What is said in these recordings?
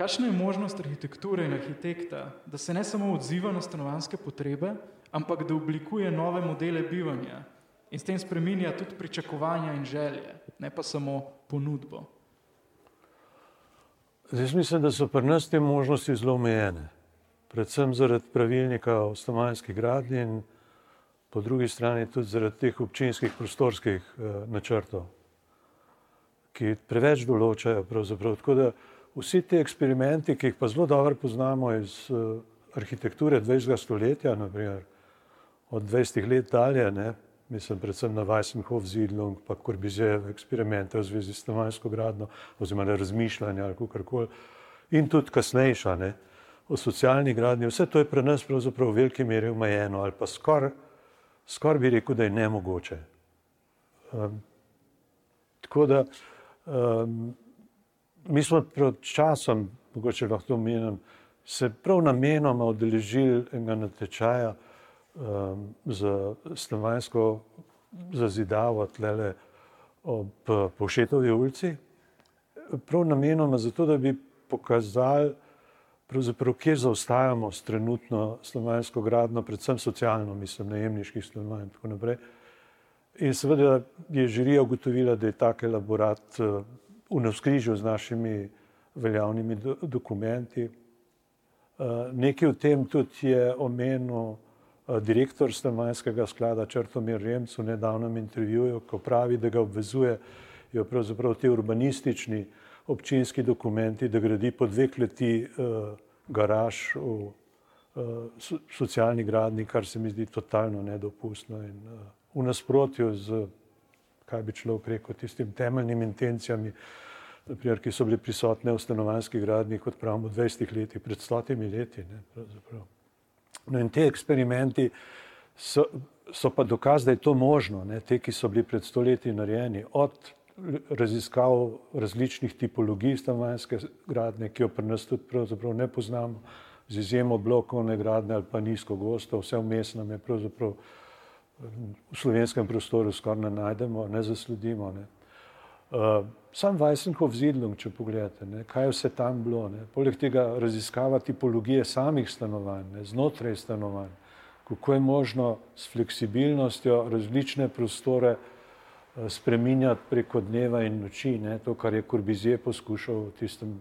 kakšna je možnost arhitekture in arhitekta, da se ne samo odziva na stanovanske potrebe, ampak da oblikuje nove modele bivanja in s tem spreminja tudi pričakovanja in želje, ne pa samo ponudbo. Jaz mislim, da so pri nas te možnosti zelo omejene. Predvsem zaradi pravilnika o stanovanjski gradnji in po drugi strani tudi zaradi teh občinskih prostorskih eh, načrtov, ki preveč določajo. Tako da vsi ti eksperimenti, ki jih pa zelo dobro poznamo iz eh, arhitekture 20. stoletja, naprimer, od 20 let dalje, ne, mislim predvsem na Weissenhof, Zidlung, pa Corbusier eksperimente v zvezi s stanovanjsko gradno, oziroma na razmišljanje ali kakorkoli, in tudi kasnejša, ne, o socialni gradnji, vse to je pri nas pravzaprav v veliki meri omejeno ali pa skoraj, skor bi rekel, da je nemogoče. Um, tako da um, mi smo pred časom, mogoče lahko omenim, se prav namenoma odeležili enega natečaja, um, za stanovanjsko zazidavo tlele ob Povšetovi ulici. Prav namenoma zato, da bi pokazali, kje zaostajamo s trenutno stanovanjsko gradno, predvsem socialno, mislim, najemniških stanovanj in tako naprej. In seveda je žirija ugotovila, da je tak elaborat v navskrižju z našimi veljavnimi do dokumenti. Nekaj v tem tudi je omenil Eh, direktor stanovanjskega sklada Črtomir Remc v nedavnem intervjuju, ko pravi, da ga obvezuje, jo pravzaprav te urbanistični občinski dokumenti, da gradi po dve kleti uh, garaž v socialni gradni, kar se mi zdi totalno nedopustno in v nasprotju z, kaj bi človek rekel, tistim temeljnim intencijami, naprimer, ki so bili prisotne v stanovanjski gradni, kot pravimo, v 20 letih, pred stotimi leti. Ne, pravzaprav. No in te eksperimenti so, so pa dokaz, da je to možno, ne? te, ki so bili pred stoletji narejeni, od raziskav različnih tipologij stanovanjske gradnje, ki jo pri nas tudi pravzaprav ne poznamo, z izjemo blokovne gradnje ali pa nizko gosto, vse vmes nam je pravzaprav v slovenskem prostoru skoraj ne najdemo, ne zasledimo. Ne? Uh, sam Weissenhof Zidlung, če pogledate, ne, kaj je vse tam bilo, ne. poleg tega raziskava tipologije samih stanovanj, ne, znotraj stanovanj, kako je možno s fleksibilnostjo različne prostore uh, spreminjati preko dneva in noči, ne, to, kar je Corbusier poskušal v tistem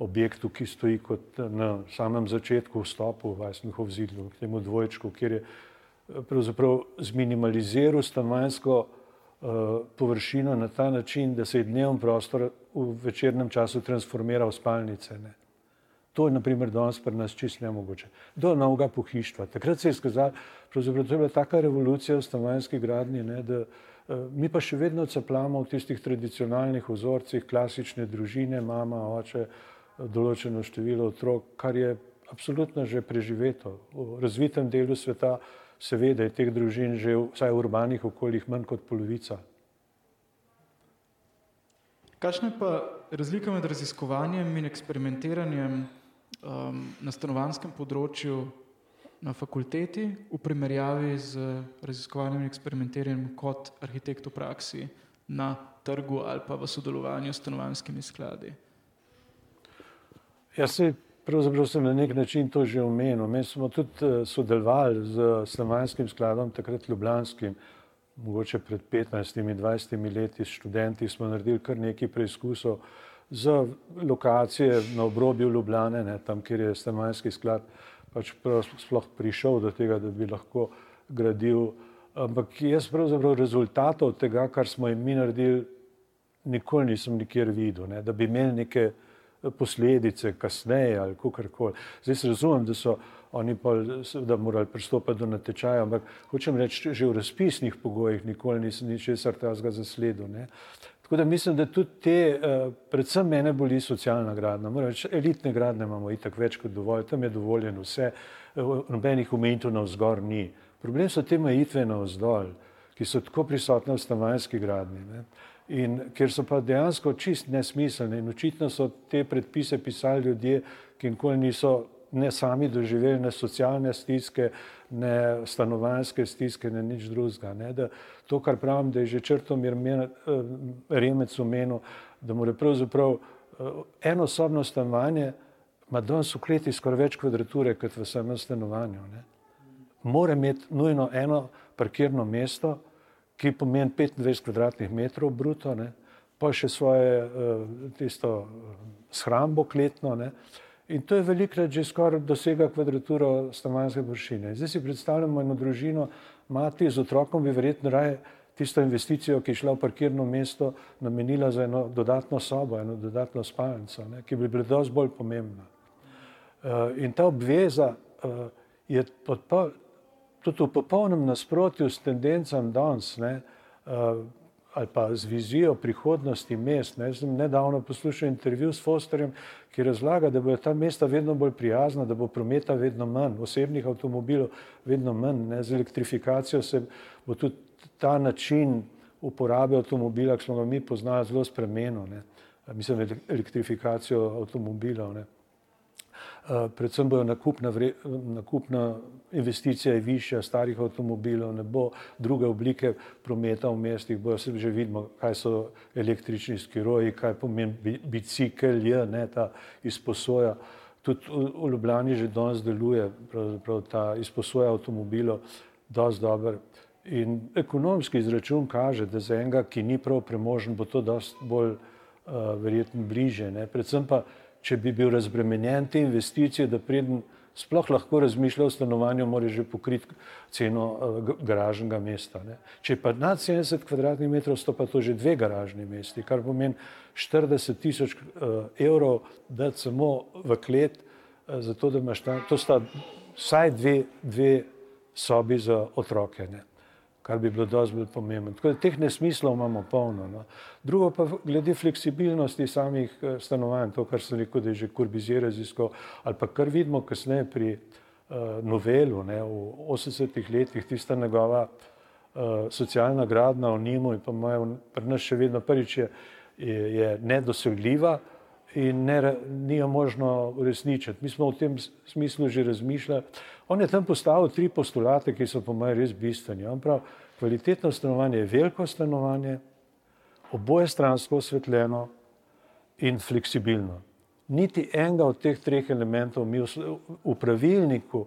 objektu, ki stoji kot na samem začetku vstopu v Weissenhof Zidlung, k temu dvojčku, kjer je zminimaliziral stanovanjsko Eh, površino na ta način, da se je dnevni prostor v večernem času transformira v spalnice. Ne. To je naprimer danes pri nas čisto nemogoče. Do novega pohištva. Takrat se je skazalo, pravzaprav to je bila taka revolucija v stanovanjski gradnji, ne, da uh, mi pa še vedno caplamo v tistih tradicionalnih vzorcih klasične družine, mama, oče, določeno število otrok, kar je absolutno že preživeto. V razvitem delu sveta uh, seveda je teh družin že vsaj v urbanih okoljih manj kot polovica. Kakšna je pa razlika med raziskovanjem in eksperimentiranjem um, na stanovanskem področju na fakulteti v primerjavi z raziskovanjem in eksperimentiranjem kot arhitekt v praksi na trgu ali pa v sodelovanju s stanovanskimi skladi? Jaz se Pravzaprav sem na nek način to že omenil. Mi smo tudi eh, sodelovali z Slovanskim skladom, takrat Ljubljanskim, mogoče pred 15-20 leti s študenti smo naredili kar nekaj preizkusov za lokacije na obrobju Ljubljane, ne, tam, kjer je Slovanski sklad pač sploh prišel do tega, da bi lahko gradil. Ampak jaz pravzaprav rezultatov tega, kar smo jim mi naredili, nikoli nisem nikjer videl, ne, da bi imeli neke posledice kasneje ali kakorkoli. Zdaj se razumem, da so oni pa da morali pristopiti do natečaja, ampak hočem reči, že v razpisnih pogojih nikoli nisem ničesar tega zasledil. Ne. Tako da mislim, da tudi te, eh, predvsem mene boli socialna gradna, moram reči, elitne gradne imamo itak več kot dovolj, tam je dovoljeno vse, eh, nobenih omejitev na vzgor ni. Problem so te omejitve na vzdolj, ki so tako prisotne v stanovanjski gradni. Ne. In ker so pa dejansko čist nesmiselne in očitno so te predpise pisali ljudje, ki nikoli niso ne sami doživeli ne socialne stiske, ne stanovanjske stiske, ne nič drugega. Ne? To, kar pravim, da je že črtomir eh, remec omenil, da mora pravzaprav eh, enosobno stanovanje ima danes v kleti skoraj več kvadrature kot v samem stanovanju. Ne. Mora imeti nujno eno parkirno mesto, ki pomeni 25 kvadratnih metrov bruto, ne, pa še svoje uh, tisto shrambo kletno. Ne. In to je velikrat že skoraj dosega kvadraturo stanovanjske površine. Zdaj si predstavljamo eno družino, mati z otrokom bi verjetno raje tisto investicijo, ki je šla v parkirno mesto, namenila za eno dodatno sobo, eno dodatno spalnico, ne, ki bi bila dosti bolj pomembna. Uh, in ta obveza je podpol, tudi v popolnem nasprotju s tendencami danes, ne, uh, ali pa z vizijo prihodnosti mest. Ne. Jaz sem nedavno poslušal intervju s Fosterjem, ki razlaga, da bodo ta mesta vedno bolj prijazna, da bo prometa vedno manj, osebnih avtomobilov vedno manj. Ne. Z elektrifikacijo se bo tudi ta način uporabe avtomobila, ki smo ga mi poznali, zelo spremenil. Ne. Mislim, elektrifikacijo avtomobilov. Ne. Eh, predvsem bojo nakupna, vre, nakupna investicija je višja, starih avtomobilov ne bo, druge oblike prometa v mestih bojo, se že vidimo, kaj so električni skiroji, kaj pomeni bicikl, je ne ta izposoja. Tudi v Ljubljani že danes deluje ta izposoja avtomobilov dosti dober. In ekonomski izračun kaže, da za enega, ki ni prav premožen, bo to dosti bolj uh, verjetno bliže. Ne. Predvsem pa če bi bil razbremenjen te investicije, da preden sploh lahko razmišlja o stanovanju, mora že pokriti ceno uh, garažnega mesta. Ne. Če pa nad 70 kvadratnih metrov sto pa to že dve garažni mesti, kar pomeni 40 tisoč uh, evrov dati samo v klet, uh, zato da imaš tam, to sta vsaj dve, dve sobi za otroke. Ne kar bi bilo dosti bolj pomembno. Tako da teh nesmislov imamo polno. No. Drugo pa glede fleksibilnosti samih eh, stanovanj, to, kar sem rekel, da je že Kurbizir raziskal, ali pa kar vidimo kasneje pri uh, novelu, ne, v 80-ih letih, tista njegova uh, socialna gradna v Nimu in pa moja, pri nas še vedno prvič je, je, je nedosegljiva in ne, ni jo možno uresničiti. Mi smo v tem smislu že razmišljali. On je tam postavil tri postulate, ki so po mojem res bistveni. On pravi, kvalitetno stanovanje je veliko stanovanje, oboje stransko osvetljeno in fleksibilno. Niti enega od teh treh elementov mi v pravilniku,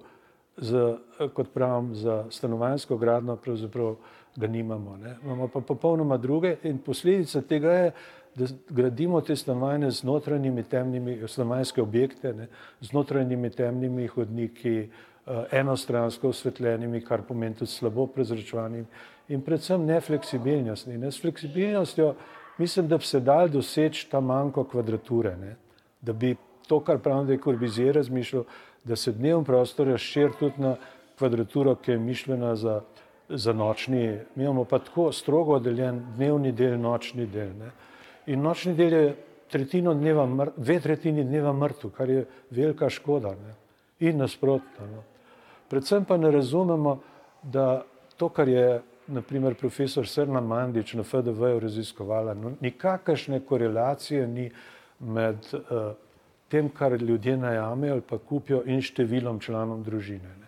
z, kot pravim, za stanovanjsko gradno pravzaprav ga nimamo. Ne. Imamo pa popolnoma druge in posledica tega je, da gradimo te stanovanje z notranjimi temnimi, stanovanjske objekte, ne, z notranjimi temnimi hodniki, eh, enostransko osvetljenimi, kar pomeni tudi slabo prezračevanimi in predvsem nefleksibilnostni. Ne. S fleksibilnostjo mislim, da bi se dal doseči ta manjko kvadrature, ne, da bi to, kar pravim, da je Corbusier razmišljal, da se dnevni prostor razširi tudi na kvadraturo, ki je mišljena za, za nočni. Mi imamo pa tako strogo deljen dnevni del, nočni del. Ne. In nočni del je tretjino dneva, dve tretjini dneva mrtev, kar je velika škoda. Ne. In nasprotno. No. Predvsem pa ne razumemo, da to, kar je naprimer profesor Srna Mandič na FDV-ju raziskovala, no, nikakršne korelacije ni med uh, tem, kar ljudje najamejo ali pa kupijo in številom članov družine. Ne.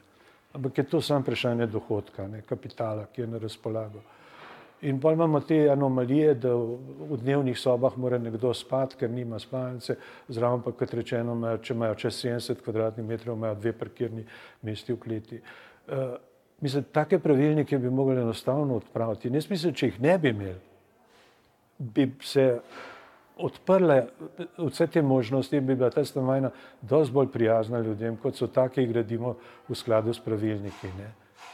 Ampak je to samo vprašanje dohodka, ne, kapitala, ki je na razpolago. In pa imamo te anomalije, da v dnevnih sobah mora nekdo spati, ker nima spalnice, zraven pa, kot rečeno, imajo, če imajo čez 70 kvadratnih metrov, imajo dve parkirni mesti v kleti. Uh, mislim, take pravilnike bi mogli enostavno odpraviti. In jaz mislim, če jih ne bi imeli, bi se odprle vse te možnosti bi bila ta stanovanja dosti bolj prijazna ljudem, kot so take, ki gradimo v skladu s pravilniki. Ne.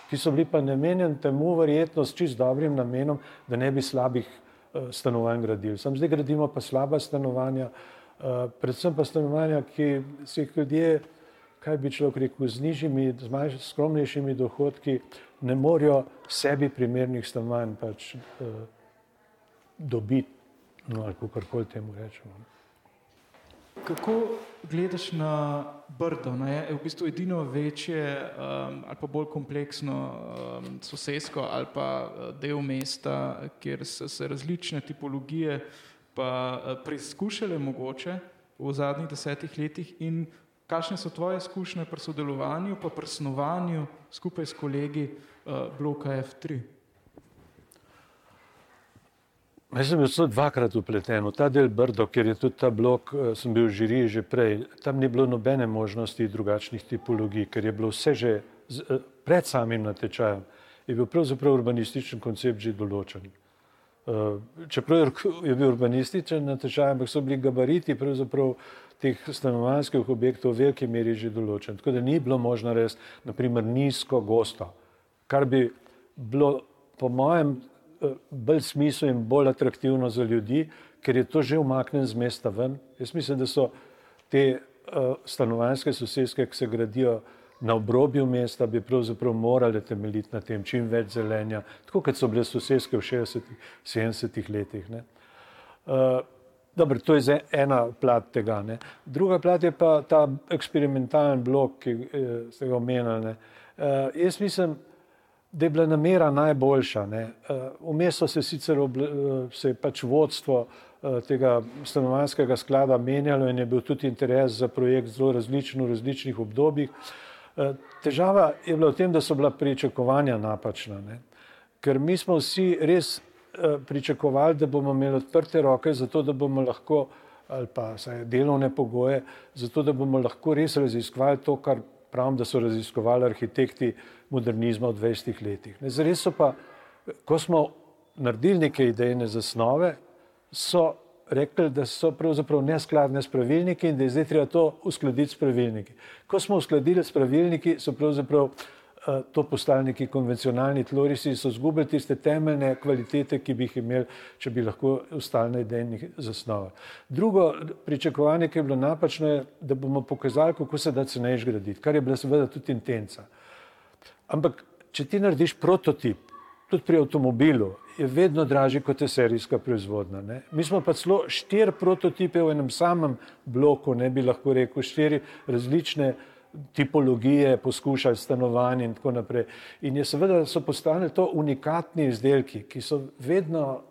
Ki so bili pa namenjeni temu verjetno s čist dobrim namenom, da ne bi slabih uh, stanovanj gradili. Sam zdaj gradimo pa slaba stanovanja, uh, predvsem pa stanovanja, ki se jih ljudje, kaj bi človek rekel, z nižjimi, z manj skromnejšimi dohodki ne morejo sebi primernih stanovanj pač uh, dobiti no, ali kako koli temu rečemo. Kako gledaš na Brdo? Ne? Je v bistvu edino večje um, ali pa bolj kompleksno um, sosedsko ali pa uh, del mesta, kjer so se različne tipologije pa uh, preizkušale mogoče v zadnjih desetih letih in kakšne so tvoje izkušnje pri sodelovanju pa pri snovanju skupaj s kolegi uh, bloka F3? Jaz sem bil samo dvakrat upleten v ta del Brdo, ker je tudi ta blok, eh, sem bil v žiriji že prej. Tam ni bilo nobene možnosti drugačnih tipologij, ker je bilo vse že eh, pred samim natečajem, je bil pravzaprav urbanističen koncept že določen. Eh, čeprav je bil urbanističen natečaj, ampak so bili gabariti teh stanovanjskih objektov v veliki meri že določen. Tako da ni bilo možno res, naprimer, nizko gosto, kar bi bilo po mojem bolj smisel in bolj atraktivno za ljudi, ker je to že umaknjen z mesta ven. Jaz mislim, da so te uh, stanovanjske sosedske, ki se gradijo na obrobju mesta, bi pravzaprav morali temeljiti na tem, čim več zelenja, tako kot so bile sosedske v 60-ih, 70-ih letih. Uh, Dobro, to je ena plat tega. Ne. Druga plat je pa ta eksperimentalen blok, ki ste ga omenjali. Uh, jaz mislim, da je bila namera najboljša. Eh, vmes so se sicer eh, se je pač vodstvo eh, tega stanovanjskega sklada menjalo in je bil tudi interes za projekt zelo različen v različnih obdobjih. Težava je bila v tem, da so bila pričakovanja napačna, ne? ker mi smo vsi res pričakovali, da bomo imeli odprte roke, zato da bomo lahko ali pa saj, delovne pogoje, zato da bomo lahko res raziskovali to, kar pravim, da so raziskovali arhitekti modernizma v 20 letih. Zares so pa, ko smo naredili neke idejne zasnove, so rekli, da so pravzaprav neskladne s pravilniki in da je zdaj treba to uskladiti s pravilniki. Ko smo uskladili s pravilniki, so pravzaprav to postali neki konvencionalni tlorisi in so zgubili tiste temeljne kvalitete, ki bi jih imeli, če bi lahko ostali na idejnih zasnovah. Drugo pričakovanje, ki je bilo napačno, je, da bomo pokazali, kako se da cenejš graditi, kar je bila seveda tudi intenca. Ampak, če ti narediš prototip, tudi pri avtomobilu, je vedno dražji kot je serijska proizvodnja. Ne? Mi smo pa celo štiri prototipe v enem samem bloku, ne bi lahko rekel, štiri različne tipologije poskušali stanovanje in tako naprej. In je seveda so postane to unikatni izdelki, ki so vedno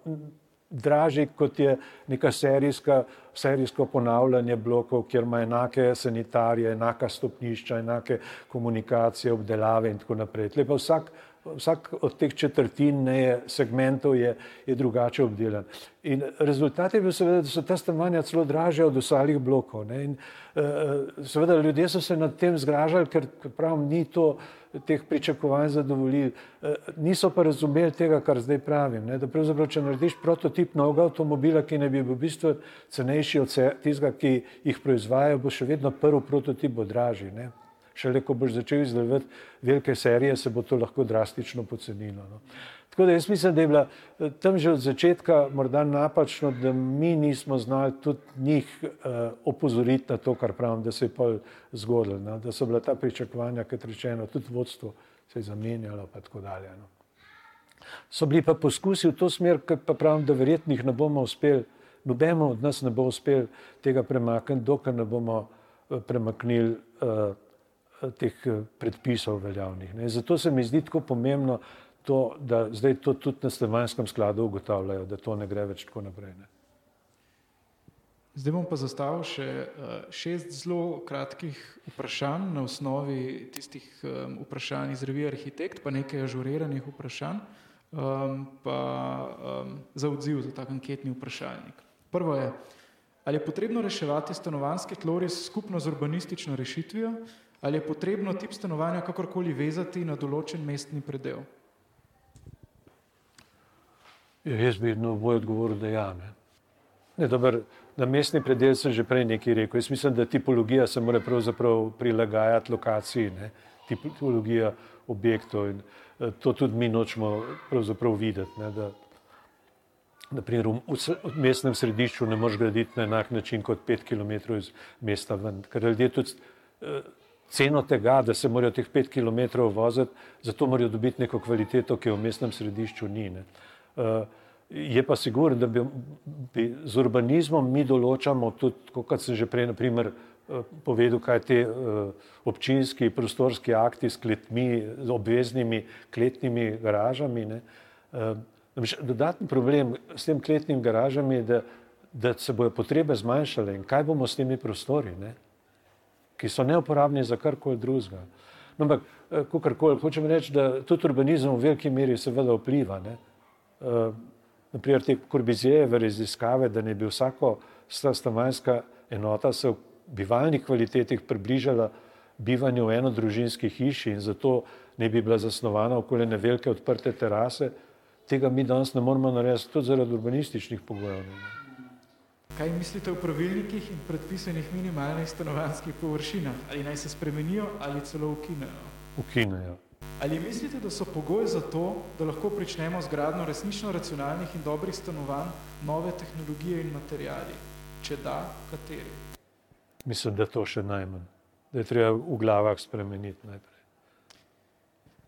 dražji kot je neka serijska, serijsko ponavljanje blokov, kjer ima enake sanitarije, enaka stopnišča, enake komunikacije, obdelave in tako naprej. Tle pa vsak, vsak od teh četrtin ne, segmentov je, je drugače obdelan. In rezultat je bil seveda, da so ta stanovanja celo dražja od ostalih blokov. Ne? In uh, seveda ljudje so se nad tem zgražali, ker pravim, ni to teh pričakovanj zadovoljili. Uh, niso pa razumeli tega, kar zdaj pravim. Ne? Da pravzaprav, če narediš prototip novega avtomobila, ki ne bi bil v bistvu cenejši od tistega, ki jih proizvajajo, bo še vedno prvi prototip bo dražji. Ne? Šele ko boš začel izdelovati velike serije, se bo to lahko drastično pocenilo. No. Tako da jaz mislim, da je bila eh, tam že od začetka morda napačno, da mi nismo znali tudi njih uh, opozoriti na to, kar pravim, da se je pa zgodilo, no? da so bila ta pričakovanja, kot rečeno, tudi vodstvo se je zamenjalo in tako dalje. No? So bili pa poskusi v to smer, ki pa pravim, da verjetno jih ne bomo uspeli, nobeno od nas ne bo uspel tega premakniti, dokler ne bomo eh, premaknili uh, teh predpisov veljavnih. Ne? Zato se mi zdi tako pomembno, to, da zdaj to tudi na Slovanskem skladu ugotavljajo, da to ne gre več tako naprej. Ne. Zdaj bom pa zastavil še uh, šest zelo kratkih vprašanj na osnovi tistih um, vprašanj iz revije Arhitekt, pa nekaj ažuriranih vprašanj, um, pa um, za odziv za tak anketni vprašalnik. Prvo je, ali je potrebno reševati stanovanske tlorje skupno z urbanistično rešitvijo, ali je potrebno tip stanovanja kakorkoli vezati na določen mestni predel. Ja, jaz bi no, moj odgovor, da ja. Ne, dober, na mestni predel sem že prej nekaj rekel. Jaz mislim, da tipologija se mora pravzaprav prilagajati lokaciji, ne. tipologija objektov in eh, to tudi mi nočemo pravzaprav videti. Ne, da, naprimer, v, v mestnem središču ne moreš graditi na enak način kot pet km iz mesta ven. Ker ljudje tudi eh, ceno tega, da se morajo teh pet km voziti, zato morajo dobiti neko kvaliteto, ki jo v mestnem središču ni. Ne. Eh, je pa sigurno, da bi, bi z urbanizmom mi določamo tudi, kot sem že prej naprimer, eh, povedal, kaj te eh, občinski prostorski akti s kletmi, z obveznimi kletnimi garažami. Ne. Dodatni problem s tem kletnim garažami je, da, da se bojo potrebe zmanjšale in kaj bomo s temi prostori, ne, ki so neuporabni za karkoli drugega. No, ampak, kakorkoli, hočem reči, da tudi urbanizem v veliki meri seveda vpliva. Ne. Eh, naprimer te Korbizijeve raziskave, da ne bi vsako stanovanjska enota se v bivalnih kvalitetih približala bivanju v enodružinski hiši in zato ne bi bila zasnovana okoli ne velike odprte terase, tega mi danes ne moremo narediti tudi zaradi urbanističnih pogojev. Kaj mislite o pravilnikih in predpisanih minimalnih stanovanjskih površinah? Ali naj se spremenijo ali celo ukinejo? Ukinejo. Ali mislite, da so pogoji za to, da lahko pričnemo z gradno resnično racionalnih in dobrih stanovanj, nove tehnologije in materijali? Če da, kateri? Mislim, da to še najmanj. Da je treba v glavah spremeniti najprej.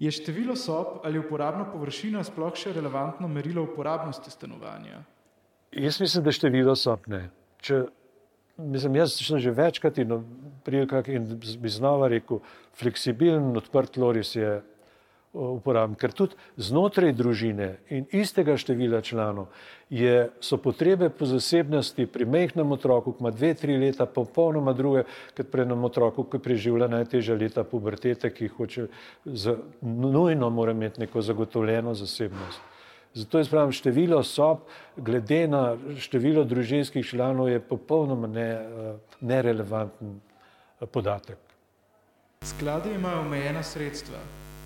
Je število sob ali uporabna površina sploh še relevantno merilo uporabnosti stanovanja? Jaz mislim, da število sob ne. Če, mislim, jaz sem že večkrat in prilikah in bi znova rekel, fleksibilen, odprt loris je uporabim, ker tudi znotraj družine in istega števila članov je, so potrebe po zasebnosti pri mehnem otroku, ki ima dve, tri leta, popolnoma druge, kot pri enem otroku, ki preživlja najtežja leta pubertete, ki hoče, za, nujno mora imeti neko zagotovljeno zasebnost. Zato jaz pravim, število sob, glede na število družinskih članov, je popolnoma ne, nerelevanten podatek. Skladi imajo omejena sredstva.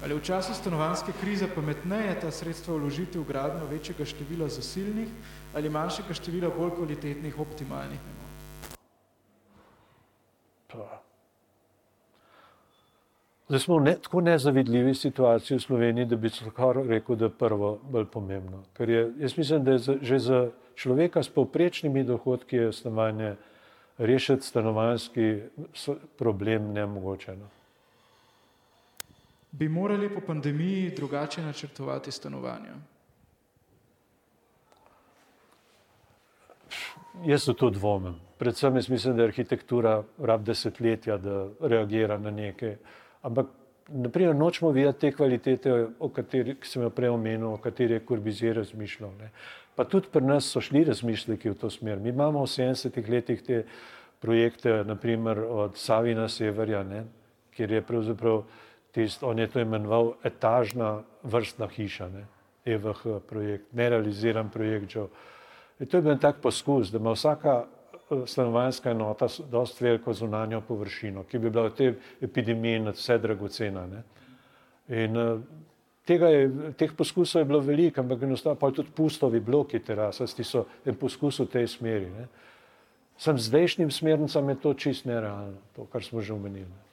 Ali v času stanovanske krize pametneje ta sredstva vložiti v gradnjo večjega števila zasilnih ali manjšega števila bolj kvalitetnih optimalnih enot? Zdaj smo v ne, tako nezavidljivi situaciji v Sloveniji, da bi kar rekel, da je prvo bolj pomembno. Ker je, jaz mislim, da je za, že za človeka s povprečnimi dohodki je stanovanje, rešiti stanovanjski problem nemogočeno. Bi morali po pandemiji drugače načrtovati stanovanja? Jaz v to dvomim. Predvsem jaz mislim, da arhitektura rab desetletja, da reagira na nekaj. Ampak, naprimer, nočemo videti te kvalitete, o kateri, sem jo prej omenil, o kateri je Corbusier razmišljal. Ne. Pa tudi pri nas so šli razmišljaki v to smer. Mi imamo v 70-ih letih te projekte, naprimer od Savina Severja, ne, kjer je pravzaprav tist, on je to imenoval etažna vrstna hiša, ne, EVH projekt, nerealiziran projekt. Že. In to je bil tak poskus, da ima vsaka stanovanjska enota dosti veliko zunanjo površino, ki bi bila v tej epidemiji nad vse dragocena. Ne. In eh, je, teh poskusov je bilo veliko, ampak enostavno pa tudi pustovi bloki terasasti so en poskus v tej smeri. Ne. Sam zdajšnjim smernicam je to čist nerealno, to, kar smo že omenili.